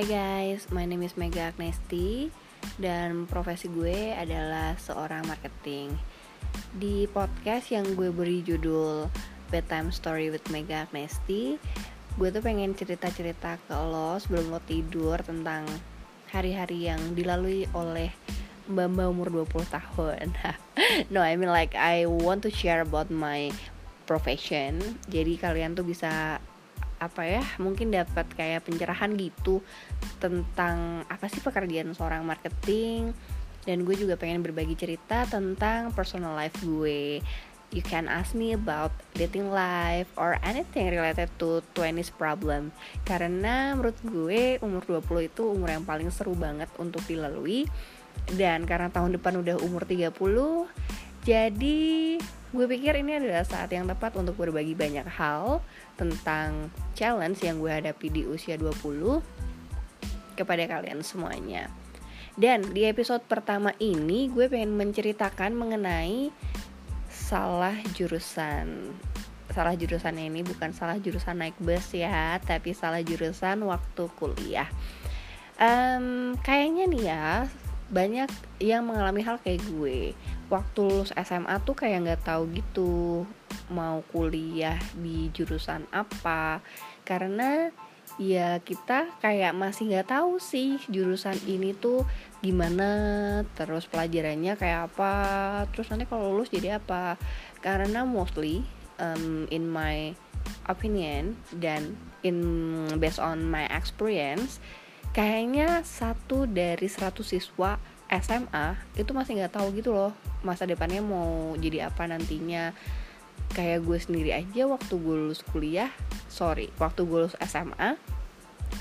Hai guys, my name is Mega Agnesti Dan profesi gue adalah seorang marketing. Di podcast yang gue beri judul Bedtime Story with Mega Agnesti Gue tuh pengen cerita-cerita ke lo sebelum lo tidur tentang hari-hari yang dilalui oleh mbak-mbak umur 20 tahun. No, I mean like I want to share about my profession. Jadi kalian tuh bisa apa ya mungkin dapat kayak pencerahan gitu tentang apa sih pekerjaan seorang marketing. Dan gue juga pengen berbagi cerita tentang personal life gue. You can ask me about dating life or anything related to 20s problem. Karena menurut gue umur 20 itu umur yang paling seru banget untuk dilalui. Dan karena tahun depan udah umur 30 jadi gue pikir ini adalah saat yang tepat untuk berbagi banyak hal tentang challenge yang gue hadapi di usia 20 kepada kalian semuanya. Dan di episode pertama ini gue pengen menceritakan mengenai salah jurusan. Salah jurusan ini bukan salah jurusan naik bus ya, tapi salah jurusan waktu kuliah. Um, kayaknya nih ya banyak yang mengalami hal kayak gue. Waktu lulus SMA tuh kayak nggak tahu gitu mau kuliah di jurusan apa. Karena ya kita kayak masih nggak tahu sih jurusan ini tuh gimana terus pelajarannya kayak apa terus nanti kalau lulus jadi apa. Karena mostly um, in my opinion dan in based on my experience kayaknya satu dari 100 siswa SMA itu masih nggak tahu gitu loh masa depannya mau jadi apa nantinya. Kayak gue sendiri aja waktu gue lulus kuliah sorry waktu gue lulus SMA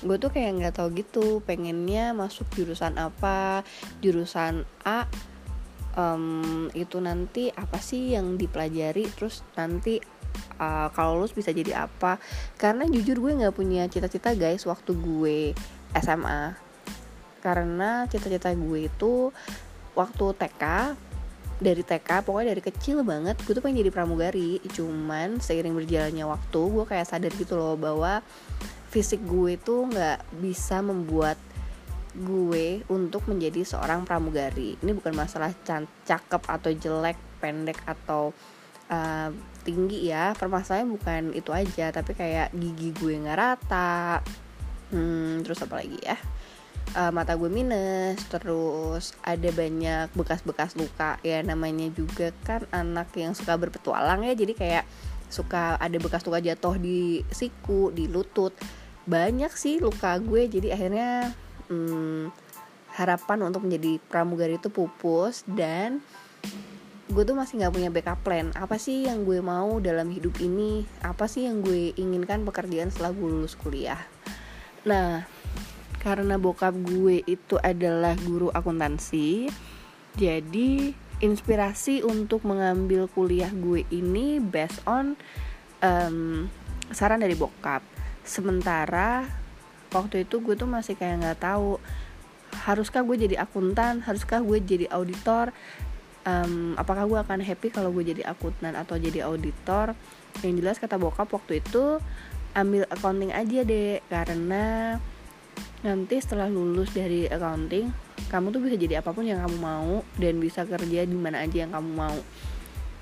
gue tuh kayak nggak tahu gitu pengennya masuk jurusan apa jurusan A um, itu nanti apa sih yang dipelajari terus nanti uh, kalau lulus bisa jadi apa. Karena jujur gue nggak punya cita-cita guys waktu gue SMA karena cita-cita gue itu waktu TK dari TK pokoknya dari kecil banget gue tuh pengen jadi pramugari. Cuman seiring berjalannya waktu gue kayak sadar gitu loh bahwa fisik gue tuh nggak bisa membuat gue untuk menjadi seorang pramugari. Ini bukan masalah cakep atau jelek pendek atau uh, tinggi ya. Permasalahannya bukan itu aja tapi kayak gigi gue nggak rata hmm, terus apa lagi ya? Uh, mata gue minus terus ada banyak bekas-bekas luka. Ya namanya juga kan anak yang suka berpetualang ya. Jadi kayak suka ada bekas luka jatuh di siku di lutut. Banyak sih luka gue. Jadi akhirnya hmm, harapan untuk menjadi pramugari itu pupus. Dan gue tuh masih nggak punya backup plan. Apa sih yang gue mau dalam hidup ini? Apa sih yang gue inginkan pekerjaan setelah gue lulus kuliah nah karena bokap gue itu adalah guru akuntansi jadi inspirasi untuk mengambil kuliah gue ini based on um, saran dari bokap. Sementara waktu itu gue tuh masih kayak nggak tahu haruskah gue jadi akuntan haruskah gue jadi auditor? Um, apakah gue akan happy kalau gue jadi akuntan atau jadi auditor? Yang jelas kata bokap waktu itu ambil accounting aja deh karena nanti setelah lulus dari accounting kamu tuh bisa jadi apa pun yang kamu mau dan bisa kerja di mana aja yang kamu mau.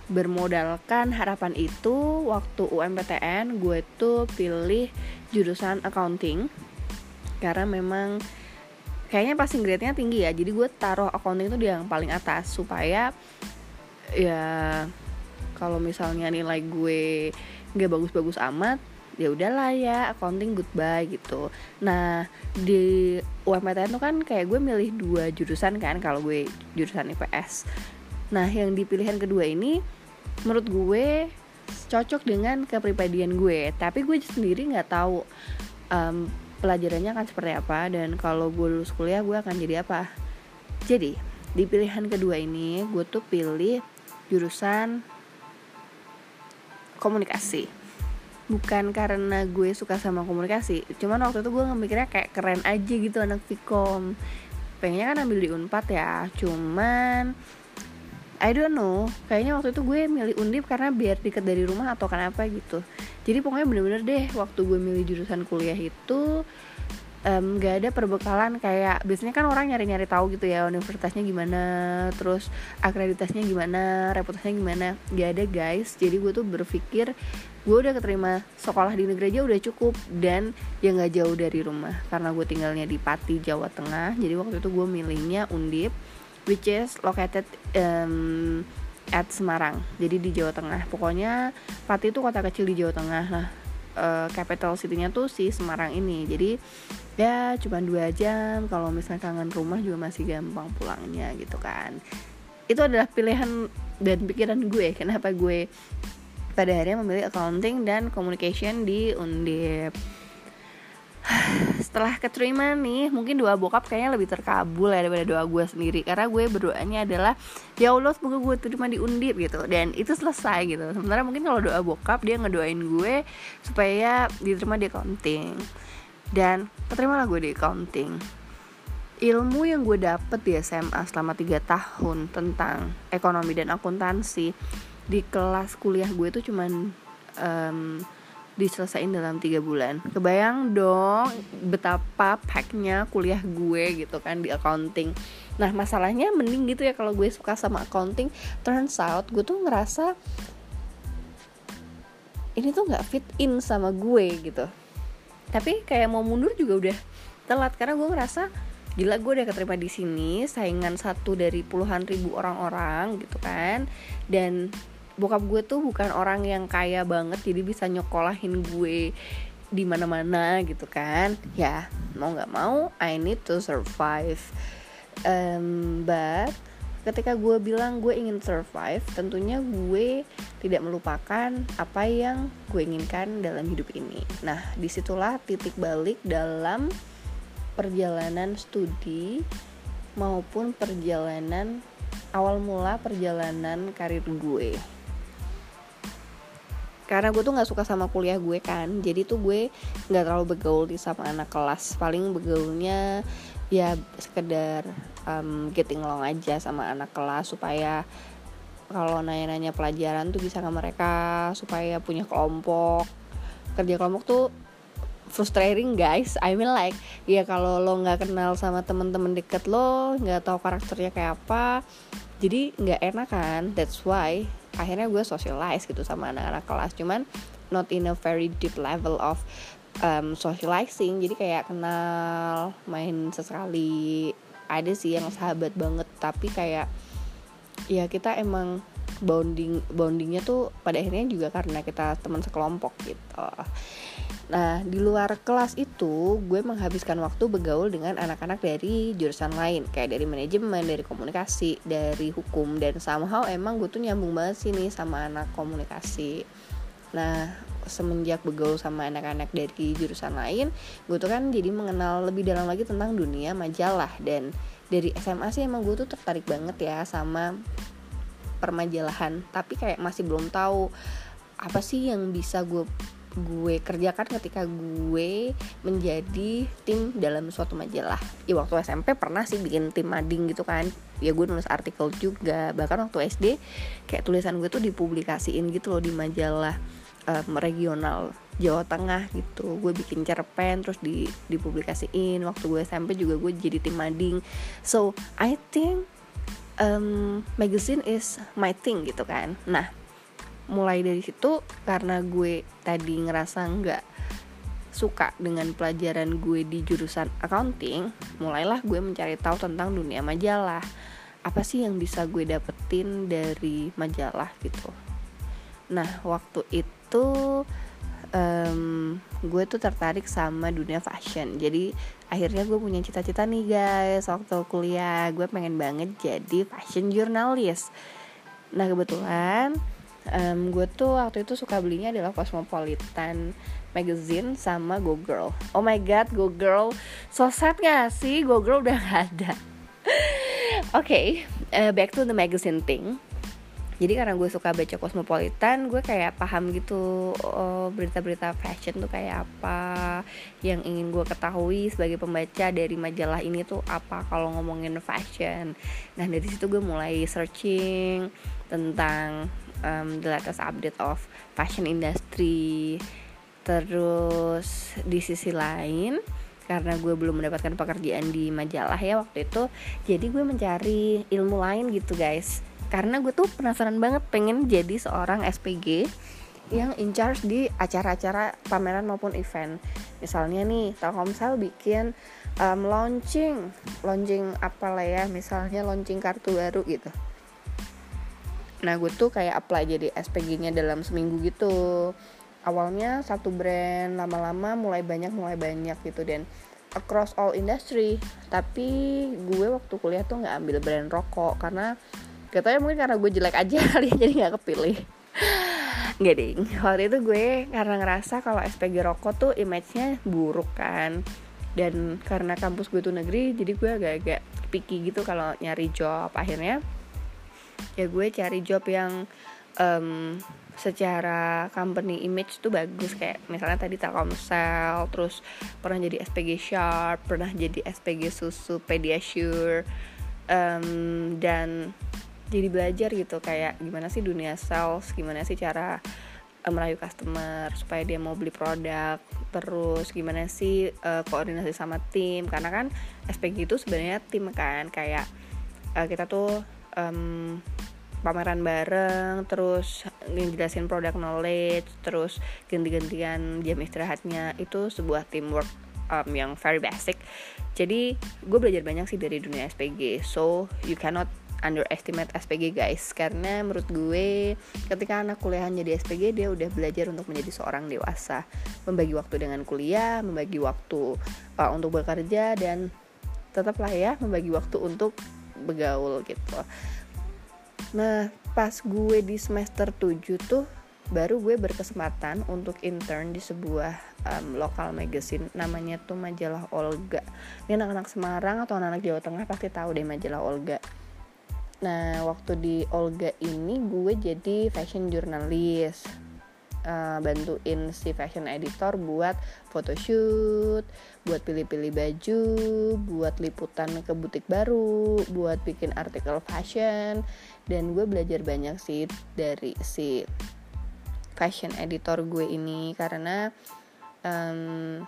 Bermodalkan harapan itu waktu UMPTN gue tuh pilih jurusan accounting. Karena memang kayaknya passing grade-nya tinggi ya. Jadi gue taruh accounting itu di yang paling atas supaya ya kalau misalnya nilai gue nggak bagus-bagus amat ya udahlah ya accounting goodbye gitu. Nah di UMPTN tuh kan kayak gue milih dua jurusan kan kalau gue jurusan IPS nah yang di pilihan kedua ini menurut gue cocok dengan kepribadian gue tapi gue sendiri nggak tahu um, pelajarannya akan seperti apa dan kalau gue lulus kuliah gue akan jadi apa. Jadi di pilihan kedua ini gue tuh pilih jurusan komunikasi bukan karena gue suka sama komunikasi cuman waktu itu gue ngemikirnya kayak keren aja gitu anak Vkom pengennya kan ambil di Unpad ya cuman I don't know kayaknya waktu itu gue milih Undip karena biar deket dari rumah atau kenapa gitu. Jadi pokoknya bener-bener deh waktu gue milih jurusan kuliah itu um, ada perbekalan kayak biasanya kan orang nyari-nyari tahu gitu ya universitasnya gimana terus akreditasinya gimana reputasinya gimana. Nggak ada guys. Jadi gue tuh berpikir gue udah keterima sekolah di negeri aja udah cukup dan ya nggak jauh dari rumah karena gue tinggalnya di Pati Jawa Tengah. Jadi waktu itu gue milihnya Undip which is located um, at Semarang. Jadi di Jawa Tengah. Pokoknya Pati itu kota kecil di Jawa Tengah. Nah uh, capital city-nya tuh si Semarang ini. Jadi ya cuma dua jam. Kalau misalnya kangen rumah juga masih gampang pulangnya gitu kan. Itu adalah pilihan dan pikiran gue kenapa gue pada akhirnya memilih accounting dan communication di Undip. Setelah keterima nih mungkin doa bokap kayaknya lebih terkabul ya daripada doa gue sendiri. Karena gue berdoanya adalah ya Allah semoga gue terima di undip gitu. Dan itu selesai gitu. Sementara mungkin kalau doa bokap dia ngedoain gue supaya diterima di accounting. Dan keterima lah gue di accounting. Ilmu yang gue dapet di SMA selama 3 tahun tentang ekonomi dan akuntansi di kelas kuliah gue itu cuman um, diselesain dalam tiga bulan. Kebayang dong betapa packnya kuliah gue gitu kan di accounting. Nah masalahnya mending gitu ya kalau gue suka sama accounting. Turns out gue tuh ngerasa ini tuh nggak fit in sama gue gitu. Tapi kayak mau mundur juga udah telat karena gue ngerasa gila gue udah keterima di sini saingan satu dari puluhan ribu orang-orang gitu kan. Dan bokap gue tuh bukan orang yang kaya banget jadi bisa nyokolahin gue di mana-mana gitu kan. Ya mau nggak mau I need to survive. Um, but ketika gue bilang gue ingin survive tentunya gue tidak melupakan apa yang gue inginkan dalam hidup ini. Nah di situlah titik balik dalam perjalanan studi maupun perjalanan awal mula perjalanan karir gue karena gue tuh nggak suka sama kuliah gue kan jadi tuh gue nggak terlalu bergaul di sama anak kelas. Paling bergaulnya ya sekedar um, getting along aja sama anak kelas supaya kalau nanya-nanya pelajaran tuh bisa ke mereka supaya punya kelompok. Kerja kelompok tuh frustrating guys. I mean like ya kalau lo nggak kenal sama temen-temen deket lo nggak tahu karakternya kayak apa jadi nggak enak kan? That's why akhirnya gue socialize gitu sama anak-anak kelas. Cuman not in a very deep level of um, socializing. Jadi kayak kenal main sesekali. Ada sih yang sahabat banget tapi kayak ya kita emang bonding bondingnya tuh pada akhirnya juga karena kita teman sekelompok gitu nah di luar kelas itu gue menghabiskan waktu bergaul dengan anak-anak dari jurusan lain kayak dari manajemen dari komunikasi dari hukum dan somehow emang gue tuh nyambung banget sih nih sama anak komunikasi. Nah semenjak bergaul sama anak-anak dari jurusan lain gue tuh kan jadi mengenal lebih dalam lagi tentang dunia majalah. Dan dari SMA sih emang gue tuh tertarik banget ya sama permajalahan. Tapi kayak masih belum tahu apa sih yang bisa gue gue kerjakan ketika gue menjadi tim dalam suatu majalah. Ya waktu SMP pernah sih bikin tim mading gitu kan. Ya gue nulis artikel juga. Bahkan waktu SD kayak tulisan gue tuh dipublikasiin gitu loh di majalah um, regional Jawa Tengah gitu. Gue bikin cerpen terus di dipublikasiin. Waktu gue SMP juga gue jadi tim mading. So I think um, magazine is my thing gitu kan. Nah mulai dari situ karena gue tadi ngerasa nggak suka dengan pelajaran gue di jurusan accounting mulailah gue mencari tahu tentang dunia majalah. Apa sih yang bisa gue dapetin dari majalah gitu? Nah waktu itu um, gue tuh tertarik sama dunia fashion. Jadi akhirnya gue punya cita-cita nih guys waktu kuliah. Gue pengen banget jadi fashion journalist nah kebetulan um, gue tuh waktu itu suka belinya adalah Cosmopolitan magazine sama Go Girl oh my god Go Girl so sad gak sih? Go Girl udah gak ada. Oke okay, uh, back to the magazine thing. Jadi karena gue suka baca Cosmopolitan gue kayak paham gitu oh, berita-berita fashion tuh kayak apa yang ingin gue ketahui sebagai pembaca dari majalah ini tuh apa kalau ngomongin fashion. Nah dari situ gue mulai searching tentang um, the latest update of fashion industry. Terus di sisi lain karena gue belum mendapatkan pekerjaan di majalah ya waktu itu jadi gue mencari ilmu lain gitu guys. Karena gue tuh penasaran banget pengen jadi seorang SPG yang in charge di acara-acara pameran maupun event. Misalnya nih Telkomsel bikin um, launching launching apa lah ya misalnya launching kartu baru gitu nah gue tuh kayak apply jadi SPG-nya dalam seminggu gitu. Awalnya satu brand lama-lama mulai banyak mulai banyak gitu. Dan across all industry. Tapi gue waktu kuliah tuh nggak ambil brand rokok karena katanya mungkin karena gue jelek aja kali ya, jadi nggak kepilih. Nggak ding, waktu itu gue karena ngerasa kalau SPG rokok tuh image-nya buruk kan. Dan karena kampus gue tuh negeri, jadi gue agak-agak picky gitu kalau nyari job. Akhirnya ya gue cari job yang um, secara company image tuh bagus. Kayak misalnya tadi Telkomsel terus pernah jadi SPG Sharp pernah jadi SPG susu Pediasure um, dan jadi belajar gitu. Kayak gimana sih dunia sales gimana sih cara uh, merayu customer supaya dia mau beli produk terus gimana sih uh, koordinasi sama tim. Karena kan SPG itu sebenarnya tim kan kayak uh, kita tuh um, pameran bareng terus ngejelasin produk knowledge terus ganti-gantian jam istirahatnya itu sebuah teamwork um, yang very basic. Jadi gue belajar banyak sih dari dunia SPG so you cannot underestimate SPG guys. Karena menurut gue ketika anak kuliah jadi SPG dia udah belajar untuk menjadi seorang dewasa. Membagi waktu dengan kuliah membagi waktu uh, untuk bekerja dan tetaplah ya membagi waktu untuk begaul gitu Nah, pas gue di semester 7 tuh baru gue berkesempatan untuk intern di sebuah um, lokal magazine namanya tuh majalah Olga. Ini anak-anak Semarang atau anak-anak Jawa Tengah pasti tahu deh majalah Olga. Nah, waktu di Olga ini gue jadi fashion journalist uh, bantuin si fashion editor buat photoshoot, buat pilih-pilih baju, buat liputan ke butik baru, buat bikin artikel fashion. Dan gue belajar banyak sih dari si fashion editor gue ini karena um,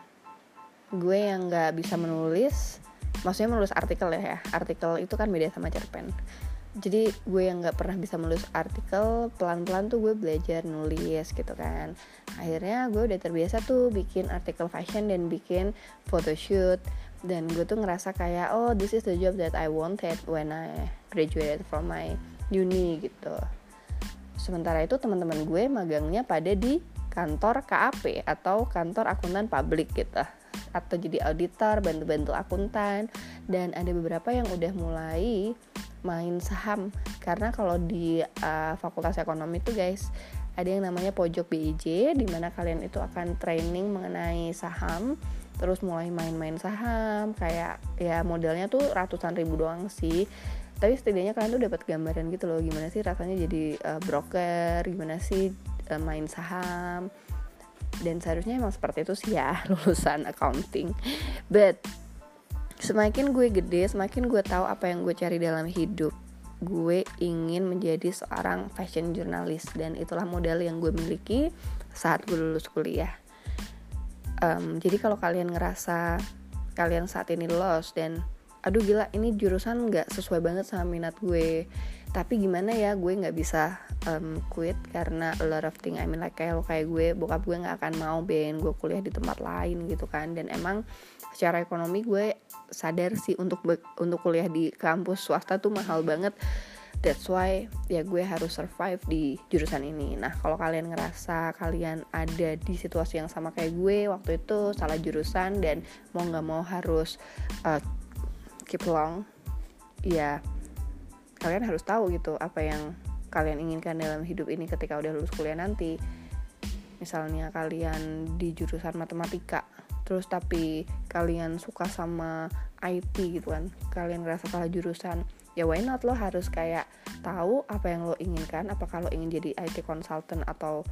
gue yang nggak bisa menulis maksudnya menulis artikel ya, ya artikel itu kan beda sama cerpen jadi gue yang nggak pernah bisa menulis artikel pelan-pelan tuh gue belajar nulis gitu kan. Akhirnya gue udah terbiasa tuh bikin artikel fashion dan bikin photoshoot. Dan gue tuh ngerasa kayak oh this is the job that I wanted when I graduated from my uni gitu. Sementara itu teman-teman gue magangnya pada di kantor KAP atau kantor akuntan publik gitu atau jadi auditor bantu-bantu akuntan. Dan ada beberapa yang udah mulai main saham. Karena kalau di uh, fakultas ekonomi itu guys ada yang namanya pojok BIJ di mana kalian itu akan training mengenai saham terus mulai main-main saham. Kayak ya modalnya tuh ratusan ribu doang sih. Tapi setidaknya kalian tuh dapat gambaran gitu loh gimana sih rasanya jadi uh, broker gimana sih uh, main saham dan seharusnya emang seperti itu sih ya lulusan accounting. But semakin gue gede semakin gue tahu apa yang gue cari dalam hidup gue ingin menjadi seorang fashion journalist dan itulah modal yang gue miliki saat gue lulus kuliah. Um, jadi kalau kalian ngerasa kalian saat ini lost dan aduh gila ini jurusan nggak sesuai banget sama minat gue tapi gimana ya gue nggak bisa um, quit karena a lot of thing I mean like kayak lo kayak gue bokap gue nggak akan mau ben gue kuliah di tempat lain gitu kan. Dan emang secara ekonomi gue sadar sih untuk untuk kuliah di kampus swasta tuh mahal banget. That's why ya gue harus survive di jurusan ini. Nah kalau kalian ngerasa kalian ada di situasi yang sama kayak gue waktu itu salah jurusan dan mau nggak mau harus uh, keep long ya kalian harus tahu gitu apa yang kalian inginkan dalam hidup ini ketika udah lulus kuliah nanti. Misalnya kalian di jurusan matematika terus tapi kalian suka sama IT gitu kan. Kalian ngerasa salah jurusan ya why not lo harus kayak tahu apa yang lo inginkan? Apakah lo ingin jadi IT consultant atau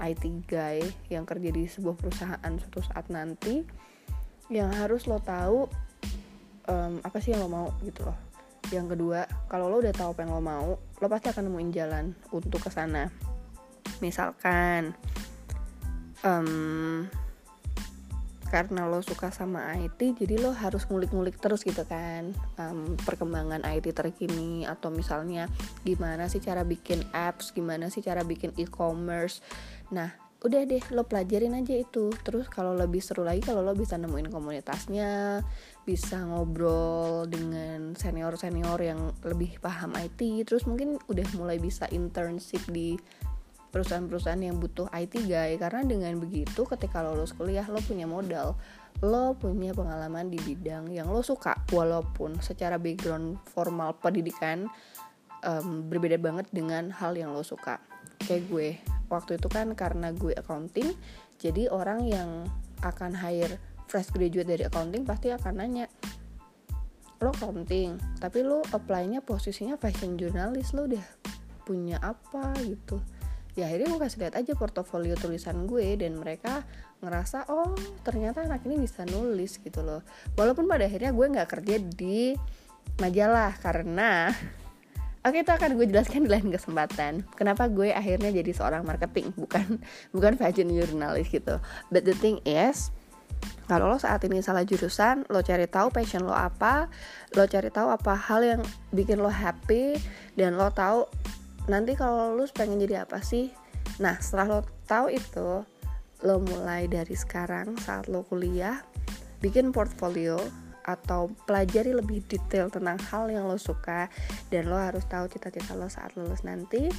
IT guy yang kerja di sebuah perusahaan suatu saat nanti? Yang harus lo tahu um, apa sih yang lo mau gitu loh yang kedua kalau lo udah tahu apa yang lo mau lo pasti akan nemuin jalan untuk ke sana. Misalkan um, karena lo suka sama IT jadi lo harus ngulik-ngulik terus gitu kan um, perkembangan IT terkini atau misalnya gimana sih cara bikin apps gimana sih cara bikin e-commerce. Nah udah deh lo pelajarin aja itu. Terus kalau lebih seru lagi kalau lo bisa nemuin komunitasnya bisa ngobrol dengan senior senior yang lebih paham IT terus mungkin udah mulai bisa internship di perusahaan-perusahaan yang butuh IT guy. Karena dengan begitu ketika lo lulus kuliah lo punya modal lo punya pengalaman di bidang yang lo suka. Walaupun secara background formal pendidikan um, berbeda banget dengan hal yang lo suka. Kayak gue waktu itu kan karena gue accounting jadi orang yang akan hire fresh graduate dari accounting pasti akan nanya lo accounting tapi lo apply-nya posisinya fashion journalist lo udah punya apa? Gitu. Ya akhirnya gue kasih lihat aja portofolio tulisan gue dan mereka ngerasa oh ternyata anak ini bisa nulis gitu loh. Walaupun pada akhirnya gue nggak kerja di majalah karena Oke itu akan gue jelaskan di lain kesempatan. Kenapa gue akhirnya jadi seorang marketing Bukan bukan fashion journalist gitu. But the thing is kalau lo saat ini salah jurusan, lo cari tahu passion lo apa, lo cari tahu apa hal yang bikin lo happy, dan lo tahu nanti kalau lulus pengen jadi apa sih. Nah setelah lo tahu itu lo mulai dari sekarang saat lo kuliah bikin portfolio atau pelajari lebih detail tentang hal yang lo suka dan lo harus tahu cita-cita lo saat lulus nanti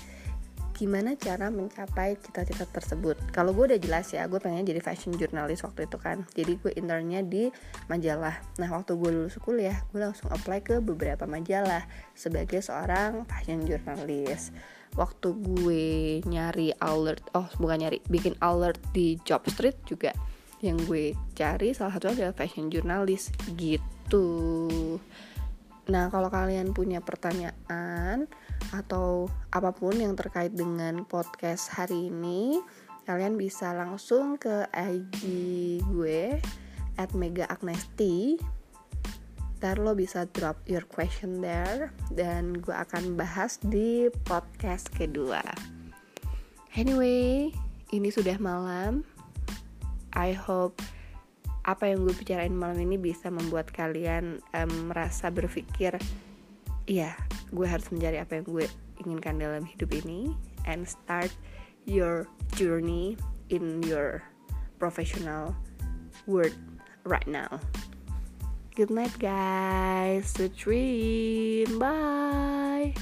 gimana cara mencapai cita-cita tersebut. Kalau gue udah jelas ya gue pengen jadi fashion journalist waktu itu kan. Jadi gue internnya di majalah. Nah waktu gue lulus kuliah gue langsung apply ke beberapa majalah sebagai seorang fashion journalist waktu gue nyari alert oh bukan nyari bikin alert di job street juga yang gue cari salah satu adalah fashion journalist gitu. Nah kalau kalian punya pertanyaan atau apa pun yang terkait dengan podcast hari ini kalian bisa langsung ke IG gue at Mega Agnesti ntar lo bisa drop your question there dan gue akan bahas di podcast kedua. Anyway ini sudah malam I hope apa yang gue bicarain malam ini bisa membuat kalian um, merasa berpikir iya gue harus mencari apa yang gue inginkan dalam hidup ini and start your journey in your professional world right now. Good night guys. Sweet dream. Bye